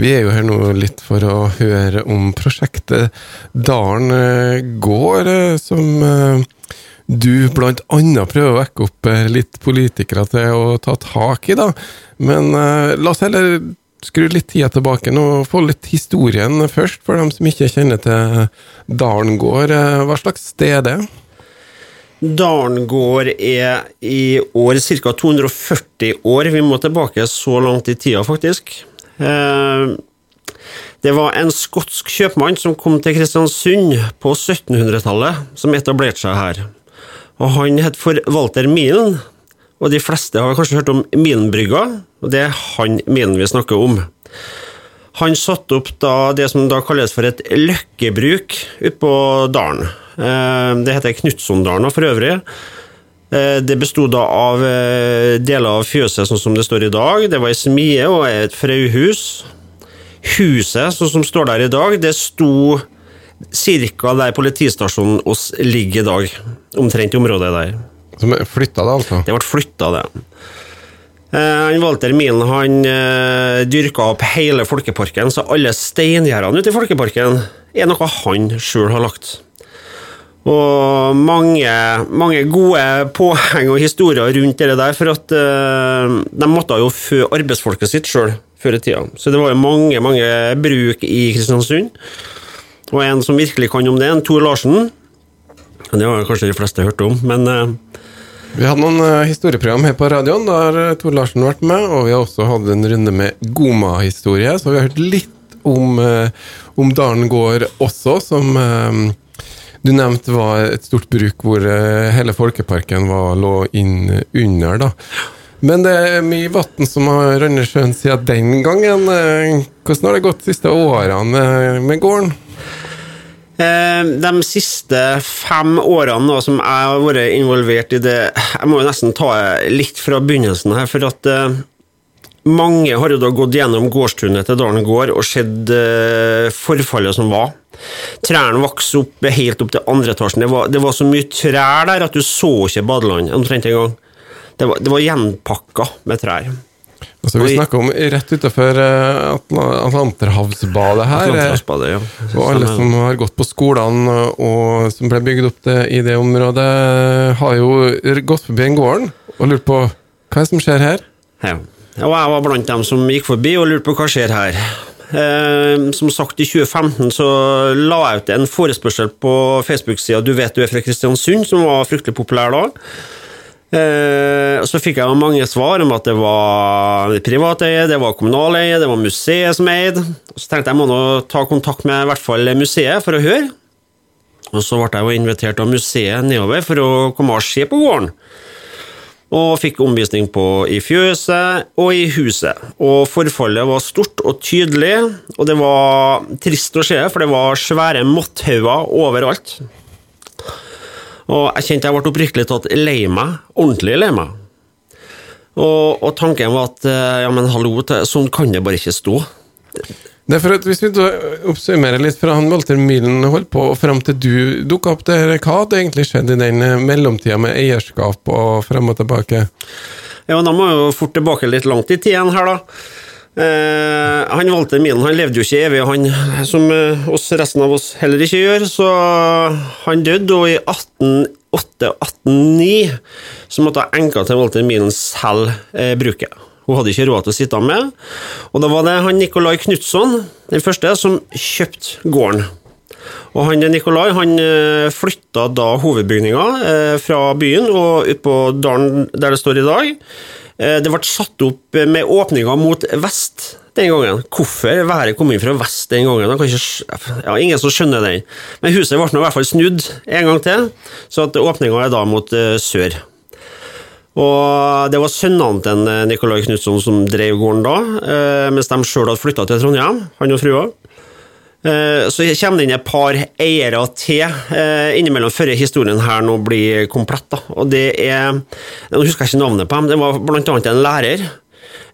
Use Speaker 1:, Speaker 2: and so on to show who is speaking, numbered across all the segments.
Speaker 1: Vi er jo her nå litt for å høre om prosjektet Dalen eh, gård, eh, som eh, du annet prøver å vekke opp litt politikere til å ta tak i, da. Men la oss heller skru litt tida tilbake nå og få litt historien først, for dem som ikke kjenner til Dalen gård. Hva slags sted er det?
Speaker 2: Dalen gård er i år ca. 240 år. Vi må tilbake så langt i tida, faktisk. Eh, det var en skotsk kjøpmann som kom til Kristiansund på 1700-tallet, som etablerte seg her. Og Han het for Walter Milen, og de fleste har kanskje hørt om Milenbrygga, og det er han Milen vi snakker om. Han satte opp det som da kalles for et løkkebruk ute på dalen. Eh, det heter Knutsondalen for øvrig. Eh, det besto da av eh, deler av fjøset sånn som det står i dag. Det var ei smie og et frauhus. Huset sånn som står der i dag, det sto ca. der politistasjonen oss ligger i dag. Omtrent i området der.
Speaker 1: Som flytta det, altså?
Speaker 2: Det ble flytta, det. Han Walter Milen han dyrka opp hele folkeparken, så alle steingjerdene ute i folkeparken er noe han sjøl har lagt. Og mange, mange, gode påheng og historier rundt det der, for at uh, de måtte jo fø arbeidsfolket sitt sjøl før i tida. Så det var jo mange, mange bruk i Kristiansund. Og en som virkelig kan om det, en Tor Larsen. Det har kanskje de fleste hørt om, men uh,
Speaker 1: Vi hadde noen uh, historieprogram her på radioen, da har Tor Larsen vært med, og vi har også hatt en runde med Goma-historie, så vi har hørt litt om, om Dalen gård også, som du nevnte var et stort bruk hvor eh, hele folkeparken var, lå inn under. da. Men det er mye vann som har rønnet sjøen siden den gangen. Eh, hvordan har det gått de siste årene med gården?
Speaker 2: Eh, de siste fem årene som jeg har vært involvert i det Jeg må jo nesten ta litt fra begynnelsen her, for at mange har jo da gått gjennom gårdstunet til Dalen gård og sett forfallet som var. Trærne vokste opp helt opp til andre etasjen. Det var, det var så mye trær der at du så ikke badeland omtrent engang. Det var, det var gjenpakka med trær.
Speaker 1: Altså, vi snakker om rett utenfor eh, Atlanterhavsbadet her.
Speaker 2: Atlanterhavsbadet, ja.
Speaker 1: Og alle som har gått på skolene og som ble bygd opp det, i det området, har jo gått forbi en gården og lurt på hva det som skjer her?
Speaker 2: Ja. Og jeg var blant dem som gikk forbi og lurte på hva skjer her. Eh, som sagt, i 2015 så la jeg ut en forespørsel på Facebook-sida 'Du vet du er fra Kristiansund', som var fryktelig populær da. Eh, så fikk jeg mange svar om at det var privateie, det var kommunaleie, det var museet som eide. Så tenkte jeg må nå ta kontakt med i hvert fall museet for å høre. Og så ble jeg jo invitert av museet nedover for å komme og se på gården og fikk omvisning på i fjøset og i huset. Og forfallet var stort og tydelig, og det var trist å se, for det var svære motthauger overalt. Og jeg kjente jeg ble oppriktig tatt lei meg, ordentlig lei meg. Og, og, tanken var at ja, men hallo, sånn kan det bare ikke stå.
Speaker 1: At Hvis vi oppsummerer litt fra han Walter Millen holdt på, og fram til du dukka opp der, hva hadde egentlig skjedd i den eh, mellomtida med eierskap og frem og tilbake?
Speaker 2: Ja, Da må jo fort tilbake litt langt i tiden her, da. Eh, han Walter Millen han levde jo ikke evig, han som eh, oss resten av oss heller ikke gjør. Så han døde, og i 1808-1809 så måtte enka til Walter Millen selge eh, bruket. Hun hadde ikke råd til å sitte med. Og da var det han Nikolai Knutson, den første, som kjøpte gården. Og han Nikolai han eh, flytta da hovedbygninga eh, fra byen og ut på dalen der det står i dag. Eh, det ble satt opp med åpninga mot vest den gangen. Hvorfor været kom inn fra vest den gangen? Ikke, ja, ingen som skjønner den. Men huset ble nå i hvert fall snudd en gang til, så åpninga er da mot sør. Og Det var sønnene til eh, Nicolai Knutson som drev gården da, eh, mens de sjøl hadde flytta til Trondheim, han og frua. Eh, så kommer det inn et par eiere til innimellom før historien her nå blir komplett. Da. Og det er Nå husker jeg ikke navnet på dem, det var annet en lærer.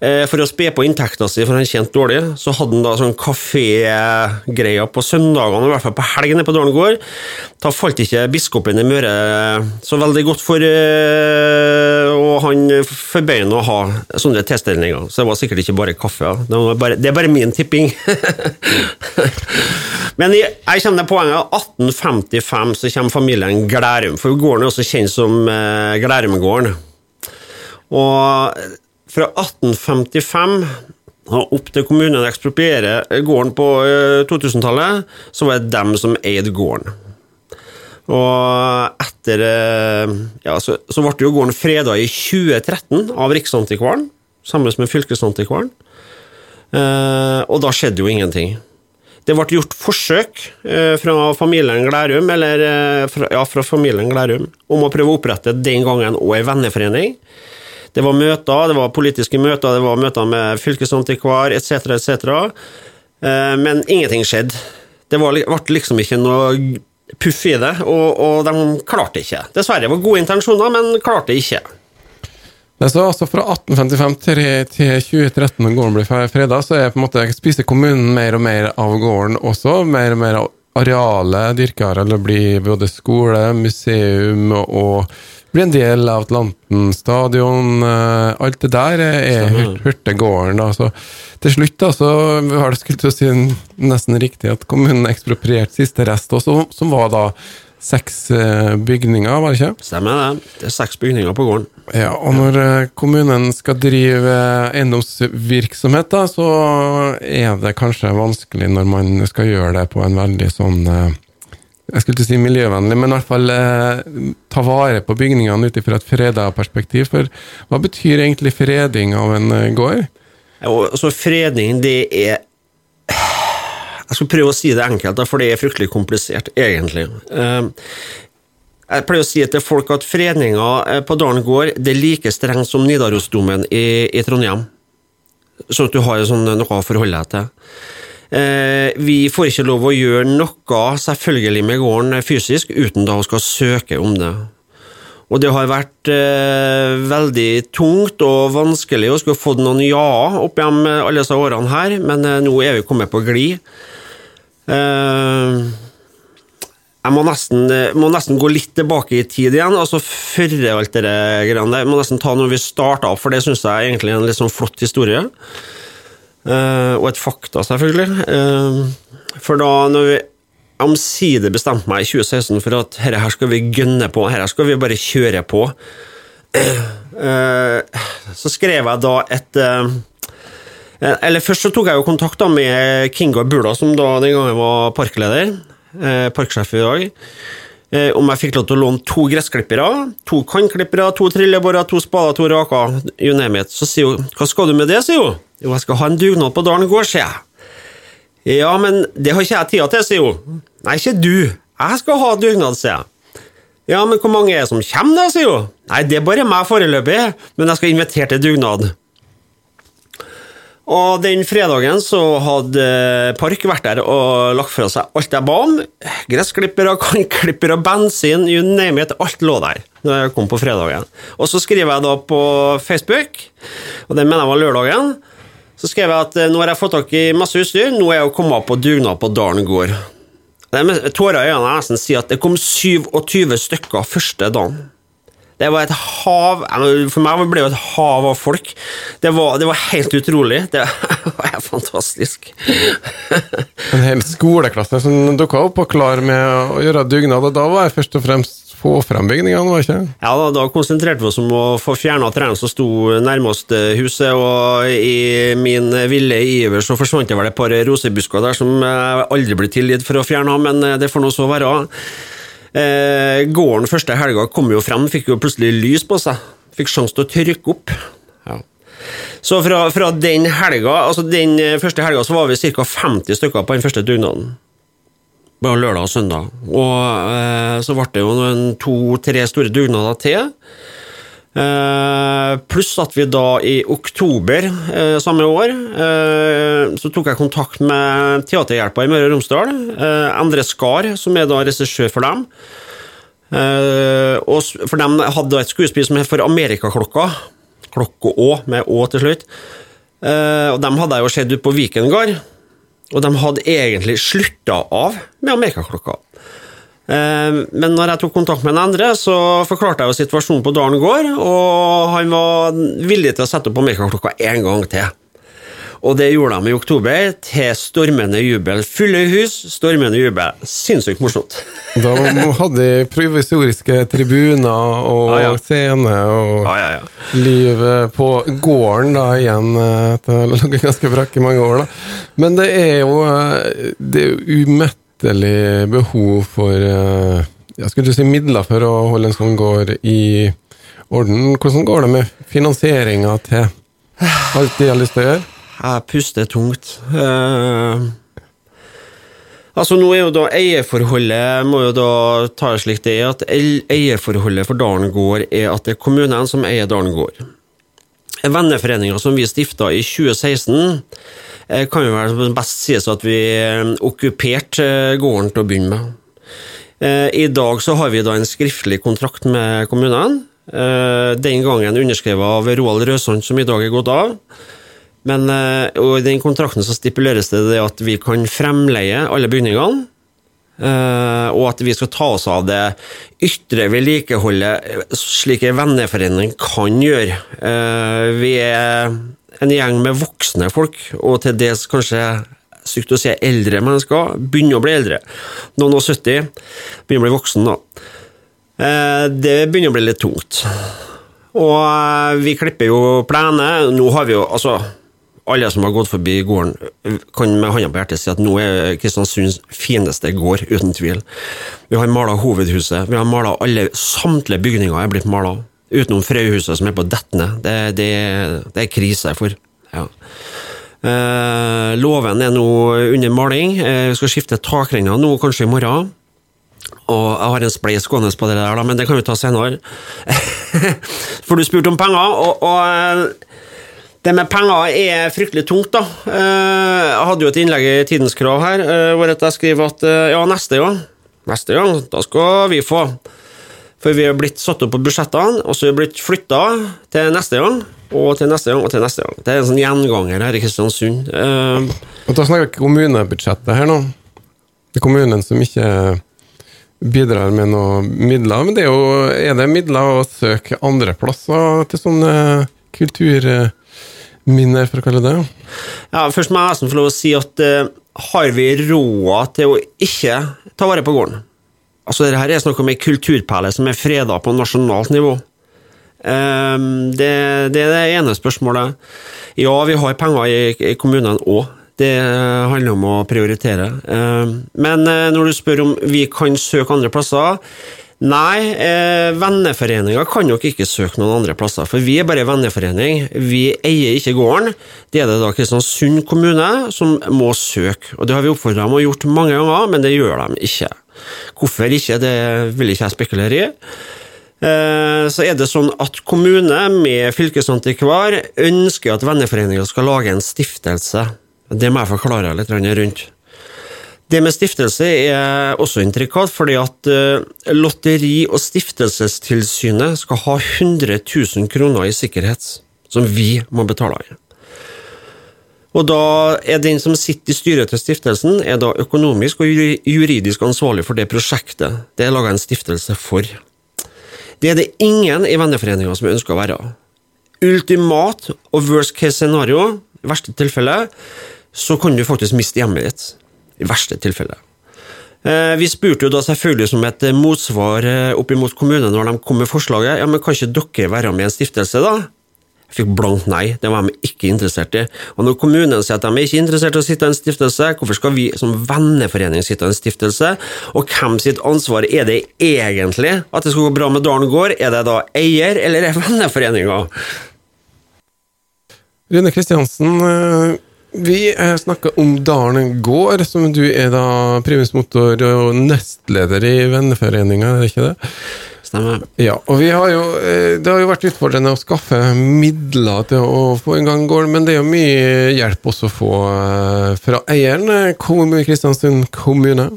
Speaker 2: Eh, for å spe på inntekta si, for han tjente dårlig, så hadde han da sånn kafégreier på søndagene, i hvert fall på helgene på Dalen gård. Da falt ikke biskopen i Møre så veldig godt for, eh, og han forbød å ha sånne tilstelninger. Så det var sikkert ikke bare kaffe. Det, bare, det er bare min tipping. Men jeg, jeg kommer til poenget 1855 så kommer familien Glærum, for gården er også kjent som eh, Glærumgården. Og fra 1855 og opp til kommunen eksproprierer gården på 2000-tallet, eh, så var det dem som eide gården. Og etter eh, Ja, så, så ble jo gården freda i 2013 av Riksantikvaren, sammen med Fylkesantikvaren. Eh, og da skjedde jo ingenting. Det ble gjort forsøk fra familien Glærum, eller fra, ja, fra familien Glærum, om å prøve å opprette den gangen òg ei venneforening. Det var møter, det var politiske møter, det var møter med fylkesantikvar etc., etc. Eh, men ingenting skjedde. Det ble liksom ikke noe puff i det, og, og de klarte ikke. Dessverre. Det var gode intensjoner, men klarte ikke.
Speaker 1: Men så altså Fra 1855 til 2013, når gården blir freda, så er på en måte spiser kommunen mer og mer av gården også. Mer og mer arealet dyrker eller blir både skole, museum og blir en del av Atlanten stadion. Eh, alt det der er Hurtegården. Så til slutt da, så har det skulle til å si nesten riktig at kommunen eksproprierte siste rest, også, som var da seks eh, bygninger, var det ikke?
Speaker 2: Stemmer det. Det er seks bygninger på gården.
Speaker 1: Ja, Og når eh, kommunen skal drive eiendomsvirksomhet, da, så er det kanskje vanskelig når man skal gjøre det på en veldig sånn jeg skulle ikke si miljøvennlig, men i hvert fall eh, ta vare på bygningene ut fra et freda perspektiv. For hva betyr egentlig freding av en eh, gård?
Speaker 2: Ja, altså, fredning, det er Jeg skal prøve å si det enkelt, for det er fryktelig komplisert, egentlig. Eh, jeg pleier å si til folk at fredninga eh, på Dalen gård det er like strengt som Nidarosdomen i, i Trondheim. Sånn at du har sånn, noe å forholde deg til. Eh, vi får ikke lov å gjøre noe selvfølgelig med gården fysisk uten da å skal søke om det. Og det har vært eh, veldig tungt og vanskelig å skulle fått noen ja opp gjennom alle disse årene her, men eh, nå er vi kommet på glid. Eh, jeg må nesten, eh, må nesten, gå litt tilbake i tid igjen, altså før alt det greiene Jeg må nesten ta når vi starta opp, for det syns jeg egentlig er en litt sånn flott historie. Uh, og et fakta, selvfølgelig. Uh, for da når vi omsider bestemte meg i 2016 for at dette her skal vi gønne på, her skal vi bare kjøre på, uh, så skrev jeg da et Eller først så tok jeg jo kontakt da med Kinga Bula, som da den gangen var parkleder, parksjef i dag om jeg fikk lov til å låne to gressklippere, to kantklippere, to trillebårer, to spader, to raker, you name it. Så sier hun 'hva skal du med det', sier hun. Jo, jeg skal ha en dugnad på Dalen gård, sier jeg. Ja, men det har ikke jeg tida til, sier hun. Nei, ikke du. Jeg skal ha dugnad, sier jeg. Ja, men hvor mange er det som kommer, da, sier hun. Nei, det er bare meg foreløpig, men jeg skal invitere til dugnad. Og den fredagen så hadde Park vært der og lagt fra seg alt jeg ba om. Gressklippere, kantklippere, bensin, you name it. Alt lå der når jeg kom på fredagen. Og så skriver jeg da på Facebook, og det mener jeg var lørdagen, så skrev jeg at eh, nå har jeg fått tak i masse utstyr, nå er jeg kommet på dugnad på Dalen gård. Tårer i øynene jeg nesten sier at det kom 27 stykker første dagen. Det var et hav For meg ble det et hav av folk. Det var, det var helt utrolig. Det var fantastisk.
Speaker 1: en hel skoleklasse som dukka opp og klar med å gjøre dugnad, og da var jeg først og fremst få frem bygningene, var ikke
Speaker 2: Ja, da, da konsentrerte vi oss om å få fjerna trærne som sto nærmest huset, og i min ville iver så forsvant det vel et par rosebusker der som aldri ble tilgitt for å fjerne, men det får nå så være. Eh, gården første helga kom jo frem, fikk jo plutselig lys på seg. Fikk sjanse til å trykke opp. Ja. Så fra, fra, den helga, altså den første helga så var vi ca. 50 stykker på den første dugnaden. Bare lørdag og søndag. Og eh, så ble det jo to-tre store dugnader til. Eh, pluss at vi da i oktober eh, samme år eh, så tok jeg kontakt med Teaterhjelpa i Møre og Romsdal. Eh, Endre Skar, som er da regissør for dem. Eh, og for dem hadde et skuespill som het For Amerikaklokka. Klokka Å, med Å til slutt. Eh, og dem hadde jeg jo sett ute på Viken gard, og de hadde egentlig slutta av med Amerikaklokka. Eh, men når jeg tok kontakt med en andre, så forklarte jeg jo situasjonen på Dalen gård, og han var villig til å sette opp Amerikaklokka en gang til. Og det gjorde de i oktober, til stormende jubel. Fulle hus, stormende jubel. Sinnssykt morsomt.
Speaker 1: Da hadde de provisoriske tribuner og
Speaker 2: Ah, ja.
Speaker 1: scene og
Speaker 2: ah, ja, ja.
Speaker 1: liv på gården da igjen Det har å ligget ganske brakk i mange år. da. Men det er jo eh, det er jo umettelig behov for eh, jeg skulle si midler for å holde en sånn gård i orden. Hvordan går det med finansieringa til alt de har lyst til å gjøre?
Speaker 2: Jeg puster tungt. Uh, altså Nå er jo da eierforholdet må jo da ta det slik det er at eierforholdet for Dalen gård er at det er kommunene som eier Dalen gård. Venneforeninga som vi stifta i 2016, eh, kan jo vel best sies at vi eh, okkuperte gården til å begynne med. I dag så har vi da en skriftlig kontrakt med kommunene. Den gangen underskrevet av Roald Røsand, som i dag er gått av. Men eh, og i den kontrakten så stipuleres det, det at vi kan fremleie alle bygningene. eh, og at vi skal ta oss av det ytre vedlikeholdet eh, slik en venneforening kan gjøre. Vi er en gjeng med voksne folk, og til dels kanskje sykt å si eldre mennesker, begynner å bli eldre. Noen og 70, begynner å bli voksen da. Det begynner å bli litt tungt. Og vi klipper jo plener. Nå har vi jo altså Alle som har gått forbi gården, kan med hånda på hjertet si at nå er Kristiansunds fineste gård, uten tvil. Vi har mala hovedhuset. Vi har mala alle Samtlige bygninger er blitt mala. Utenom Frøyhuset, som er på dettende. Det, det, det er krise for. Ja. Eh, låven er nå under maling. Eh, vi skal skifte takrenner nå, kanskje i morgen. Og jeg har en spleis gående på det der, da, men det kan vi ta senere. For du spurte om penger, og, og eh, det med penger er fryktelig tungt, da. Eh, Jeg hadde jo et innlegg i Tidens Krav her, eh, hvor jeg skriver at eh, ja, neste gang, neste gang, da skal vi få. For vi har blitt satt opp på budsjettene, og så er vi blitt flytta til neste gang, og til neste gang, og til neste gang. Det er en sånn gjenganger her i Kristiansund.
Speaker 1: Og da snakker vi ikke kommunebudsjettet her nå. Det er kommunen som ikke bidrar med noen midler. Men det er jo er det midler å søke andre plasser til sånne kulturminner, for å kalle det?
Speaker 2: Ja, Først må jeg nesten få lov å si at uh, har vi råd til å ikke ta vare på gården? Altså, det er snakk om ei kulturperle som er freda på nasjonalt nivå. Um, det, det er det ene spørsmålet. Ja, vi har penger i, i kommunene òg. Det handler om å prioritere. Um, men uh, når du spør om vi kan søke andre plasser Nei, eh, venneforeninga kan nok ikke søke noen andre plasser, for vi er bare en venneforening. Vi eier ikke gården. Det er det da Kristiansund kommune som må søke, og det har vi oppfordra dem å gjort mange ganger, men det gjør de ikke. Hvorfor ikke, det vil ikke jeg spekulere i. Eh, Så er det sånn at kommune med fylkesantikvar ønsker at venneforeninga skal lage en stiftelse. Det må jeg forklare litt rundt. Det med stiftelse er også intrikat, fordi at eh, Lotteri- og stiftelsestilsynet skal ha 100 000 kroner i sikkerhet, som vi må betale i. Og da er den som sitter i styret til stiftelsen, er da økonomisk og juridisk ansvarlig for det prosjektet det er laga en stiftelse for. Det er det ingen i venneforeninga som ønsker å være. Ultimat og worst case scenario, i verste tilfelle, så kan du faktisk miste hjemmet ditt. I verste tilfelle. Eh, Vi spurte jo da selvfølgelig som et eh, motsvar eh, opp imot kommunen når de kom med forslaget, ja, men kan ikke dere være med i en stiftelse, da? Jeg fikk blankt nei, det var de ikke interessert i. Og når kommunen sier at de er ikke interessert i å sitte i en stiftelse, hvorfor skal vi som venneforening sitte i en stiftelse? Og hvem sitt ansvar er det egentlig at det skal gå bra med Dalen gård? Er det da eier, eller er venneforeninga?
Speaker 1: Rune Kristiansen, vi snakka om Dalen gård, som du er da primusmotor og nestleder i venneforeninga, er det ikke det?
Speaker 2: Stemmer.
Speaker 1: Ja, og vi har jo, eh, det har jo vært utfordrende å skaffe midler til å få en gang gården, men det er jo mye hjelp også å få eh, fra eieren, eh, Kristiansund kommune.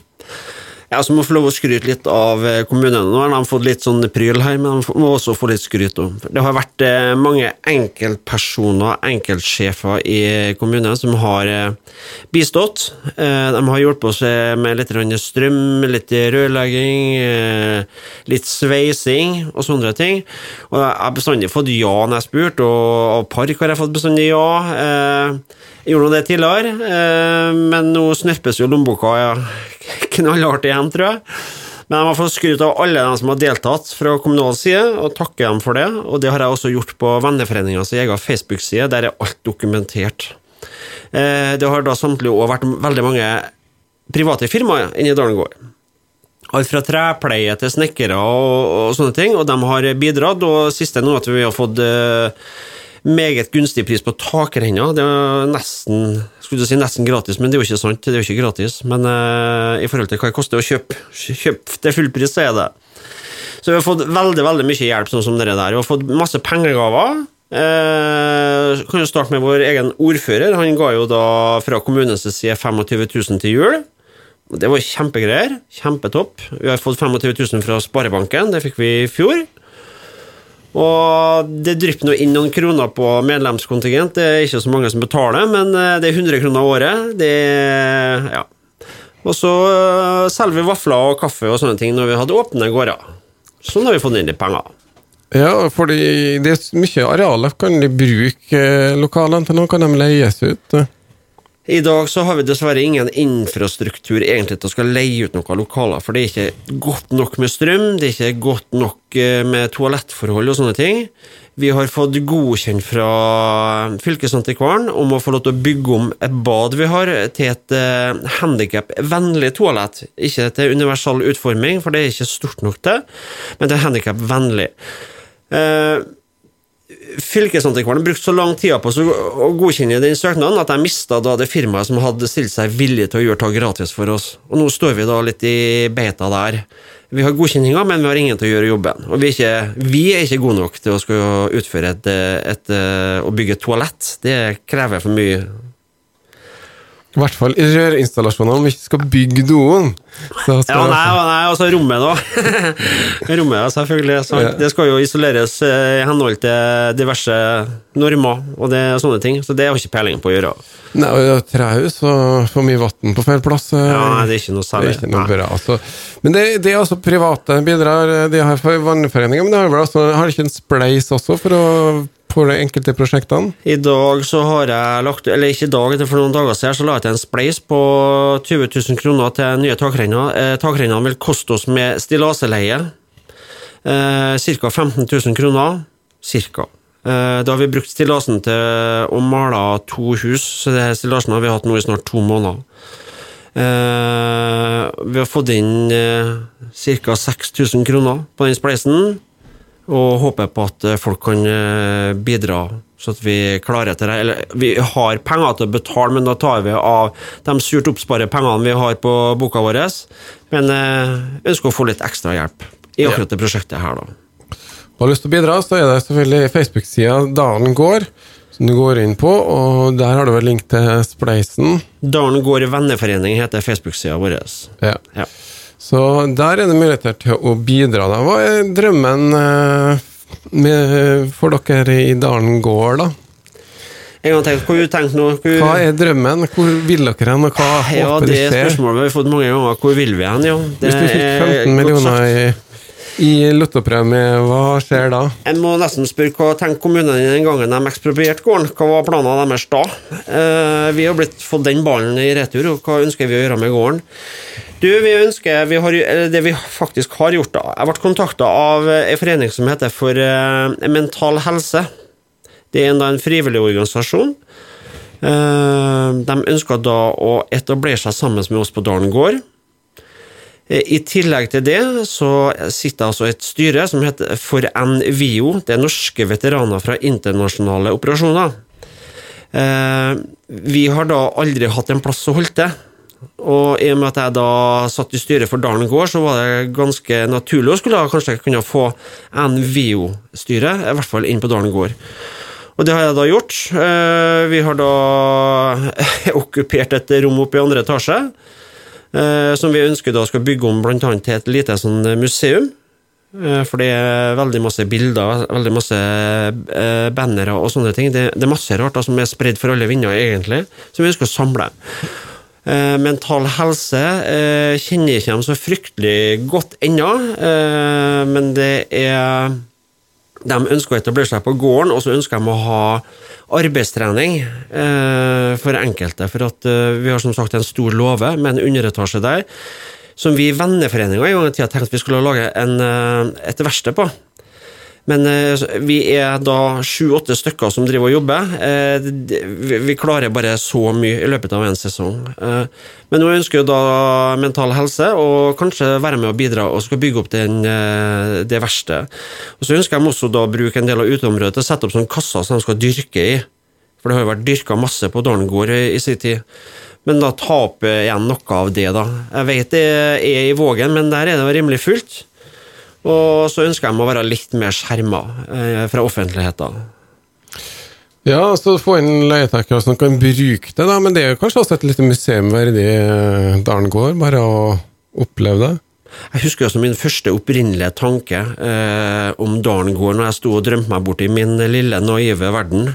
Speaker 2: Ja, så må få lov å skryte litt av eh, kommunene. Nå har de fått litt sånn pryl her, men de må også få litt skryt. Også. Det har vært eh, mange enkeltpersoner, enkeltsjefer i kommunen som har eh, bistått. De har hjulpet oss med litt strøm, litt rørlegging, litt sveising og sånne ting. Og jeg har bestandig fått ja når jeg har spurt, og av Park har jeg fått bestandig ja. Jeg gjorde det tidligere, men nå snørpes jo lommeboka. Ja knallhardt igjen, tror jeg. Men jeg må få skryt av alle de som har deltatt fra kommunal side, og takke dem for det. Og det har jeg også gjort på Venneforeningas egen Facebook-side, der er alt dokumentert. Eh, det har da samtidig òg vært veldig mange private firmaer inni Dalen gård. Alt fra trepleie til snekkere og, og, sånne ting, og de har bidratt. Og siste nå at vi har fått uh, meget gunstig pris på takrenna. Det er nesten si nesten gratis, men det er jo ikke sant. Det er jo ikke gratis. Men uh, i forhold til hva det koster å kjøpe, kjøpe til full pris, så er det. Så vi har fått veldig veldig mye hjelp, sånn som dere der. Vi har fått masse pengegaver. Eh, kan jo starte med vår egen ordfører. Han ga jo da fra kommunens side 25 000 til jul. Det var kjempegreier. Kjempetopp. Vi har fått 25 000 fra Sparebanken, det fikk vi i fjor. Og det drypper nå inn noen kroner på medlemskontingent. Det er ikke så mange som betaler, men eh, det er 100 kroner året. Det ja. Og så eh, selger vi vafler og kaffe og sånne ting når vi hadde åpne gårder. Sånn har vi fått inn litt penger.
Speaker 1: Ja, fordi det er mye arealer. Kan de bruke eh, lokalene til noe? Kan de leies ut?
Speaker 2: I dag så har vi dessverre ingen infrastruktur egentlig til å skal leie ut noen lokaler, for det er ikke godt nok med strøm, det er ikke godt nok eh, med toalettforhold og sånne ting. Vi har fått godkjent fra Fylkesantikvaren om å få lov til å bygge om et bad vi har, til et uh, handikapvennlig toalett. Ikke til universal utforming, for det er ikke stort nok til, men til handikapvennlig. Uh, Fylkesantikvaren brukte så lang tid på å godkjenne den søknaden at jeg mista det firmaet som hadde stilt seg villig til å gjøre det gratis for oss. Og nå står vi da litt i beita der. Vi har godkjenninga, men vi har ingen til å gjøre jobben. Og vi er ikke, vi er ikke gode nok til å utføre et, et, et, å bygge et toalett. Det krever for mye
Speaker 1: i hvert fall i rørinstallasjoner om vi ikke skal bygge doen.
Speaker 2: Skal ja, nei, nei, altså rommet, da. rommet, selvfølgelig. Ja. Det skal jo isoleres eh, i henhold til diverse normer og det, sånne ting. Så det har ikke peiling på å gjøre.
Speaker 1: Nei, og Trehus og for mye vann på feil plass
Speaker 2: eh, Ja, nei, det er ikke noe særlig.
Speaker 1: Det er ikke noe bra, altså. Men det, det, er altså private bidrar, de har vannforeninger, men de har vel altså, har ikke en spleis også for å på de enkelte prosjektene?
Speaker 2: I dag så har jeg lagt Eller ikke i dag, for noen dager siden så la jeg til en spleis på 20 000 kroner til nye takrenner. Eh, takrennene vil koste oss med stillaseleie eh, ca. 15 000 kroner. Cirka. Eh, da har vi brukt stillasen til å male to hus, så det stillasen har vi hatt nå i snart to måneder. Eh, vi har fått inn eh, ca. 6000 kroner på den spleisen og håper på at eh, folk kan eh, bidra, så at vi klarer til det. Eller vi har penger til å betale, men da tar vi av de surt oppsparte pengene vi har på boka vår. Men eh, ønsker å få litt ekstra hjelp i akkurat det prosjektet her, da.
Speaker 1: Har du lyst til å bidra, så er det selvfølgelig Facebook-sida Dalen går som du går inn på, og der har du vel link til Spleisen.
Speaker 2: Dalen gård venneforening heter Facebook-sida vår.
Speaker 1: Ja. ja. Så der er det muligheter til å bidra. Da. Hva er drømmen eh, med, for dere i Dalen gård, da?
Speaker 2: Tenkt?
Speaker 1: Hvor... Hva er drømmen? Hvor vil dere hen? Hva
Speaker 2: ja, håper du skjer? Det er spørsmålet vi har fått mange ganger. Hvor vil vi hen? Ja.
Speaker 1: Hvis du fikk 15 millioner i i lottopremie, hva skjer da?
Speaker 2: Jeg må nesten spørre hva tenkte kommunene den gangen de eksproprierte gården? Hva var planene deres da? Eh, vi har blitt fått den ballen i retur, og hva ønsker vi å gjøre med gården? Du, vi ønsker vi har, Det vi faktisk har gjort, da Jeg ble kontakta av en forening som heter For uh, mental helse. Det er en, da, en frivillig organisasjon. Uh, de ønsker da å etablere seg sammen med oss på Dalen gård. Eh, I tillegg til det så sitter altså et styre som heter For NVIO. Det er norske veteraner fra internasjonale operasjoner. Eh, vi har da aldri hatt en plass å holde til. Og i og med at jeg da satt i styret for Dalen gård, så var det ganske naturlig å skulle kanskje kunne få NVO-styret, i hvert fall inn på Dalen gård. Og det har jeg da gjort. Eh, vi har da okkupert et rom oppe i andre etasje. eh, som vi ønsker da skal bygge om annet til et lite sånn museum. Eh, For det er veldig masse bilder, veldig masse bannere og sånne ting. Det, det er masse rart da, som er spredd for alle vinder, egentlig, som vi ønsker å samle. Eh, mental helse eh, kjenner jeg ikke dem så fryktelig godt ennå, eh, men det er De ønsker å etablere seg på gården, og så ønsker de å ha arbeidstrening for enkelte. For at vi har som sagt en stor låve med en underetasje der, som vi i venneforeninga en gang i tida tenkte vi skulle lage en, et verksted på. Men eh, vi er da sju-åtte stykker som driver og jobber. Eh, vi- klarer bare så mye i løpet av en sesong. Eh, Men nå ønsker jo da Mental Helse å kanskje være med og bidra og skal bygge opp den, det verste. Og så ønsker de også da å bruke en del av uteområdet til å sette opp sånne kasser som de skal dyrke i. For det har jo vært dyrka masse på Dalen gård i, i sin tid. Men da taper igjen noe av det, da. Jeg vet det er i Vågen, men der er det rimelig fullt. Og så ønsker jeg meg å være litt mer skjerma eh, fra offentligheten.
Speaker 1: Ja, så få inn leietakere som kan bruke det, da. Men det er jo kanskje også et lite museum verdig eh, Dalen gård, bare å oppleve det.
Speaker 2: Jeg husker også min første opprinnelige tanke eh, om Dalen gård når jeg sto og drømte meg bort i min lille, naive verden,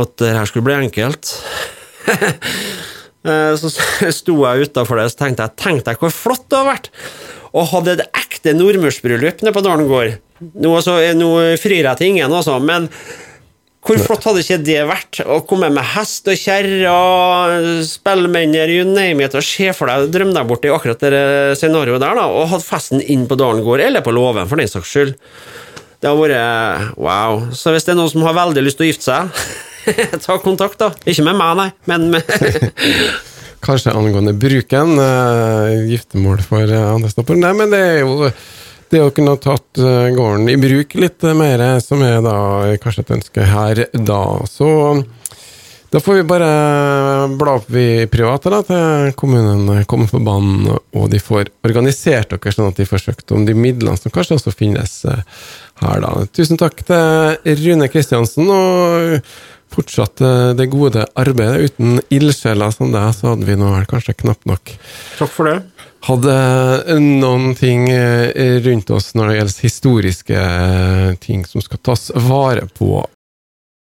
Speaker 2: at det her skulle bli enkelt. Eh, Så sto jeg utafor det og tenkte jeg, tenkte jeg hvor flott det hadde vært å ha et ekte nordmørsbryllup nede på Dalen gård. Nå, altså, frir jeg til ingen, altså, men hvor flott hadde ikke det vært å komme med hest og kjerre, spellemenner, you name it, og se for deg, drømme deg bort i akkurat det scenarioet der, da, og hatt festen inn på Dalen gård, eller på låven, for den saks skyld. Det har vært wow. Så hvis det er noen som har veldig lyst til å gifte seg, ta kontakt, da. Ikke med meg, nei, men med
Speaker 1: Kanskje angående bruken. Uh, giftermål for eh, andre stopper. Nei, men det er jo det å kunne ha tatt eh, gården i bruk litt mer, som er da kanskje et ønske her da. Så da får vi bare bla opp vi private da, til kommunen kommer på banen, og de får organisert dere sånn at de får søkt om de midlene som kanskje også finnes her da. Tusen takk til Rune Kristiansen, og fortsatt eh, det gode arbeidet. Uten ildsjeler som deg, så hadde vi nå vel kanskje knapt nok
Speaker 2: Takk for det.
Speaker 1: hadde noen ting eh, rundt oss når det gjelder historiske eh, ting som skal tas vare på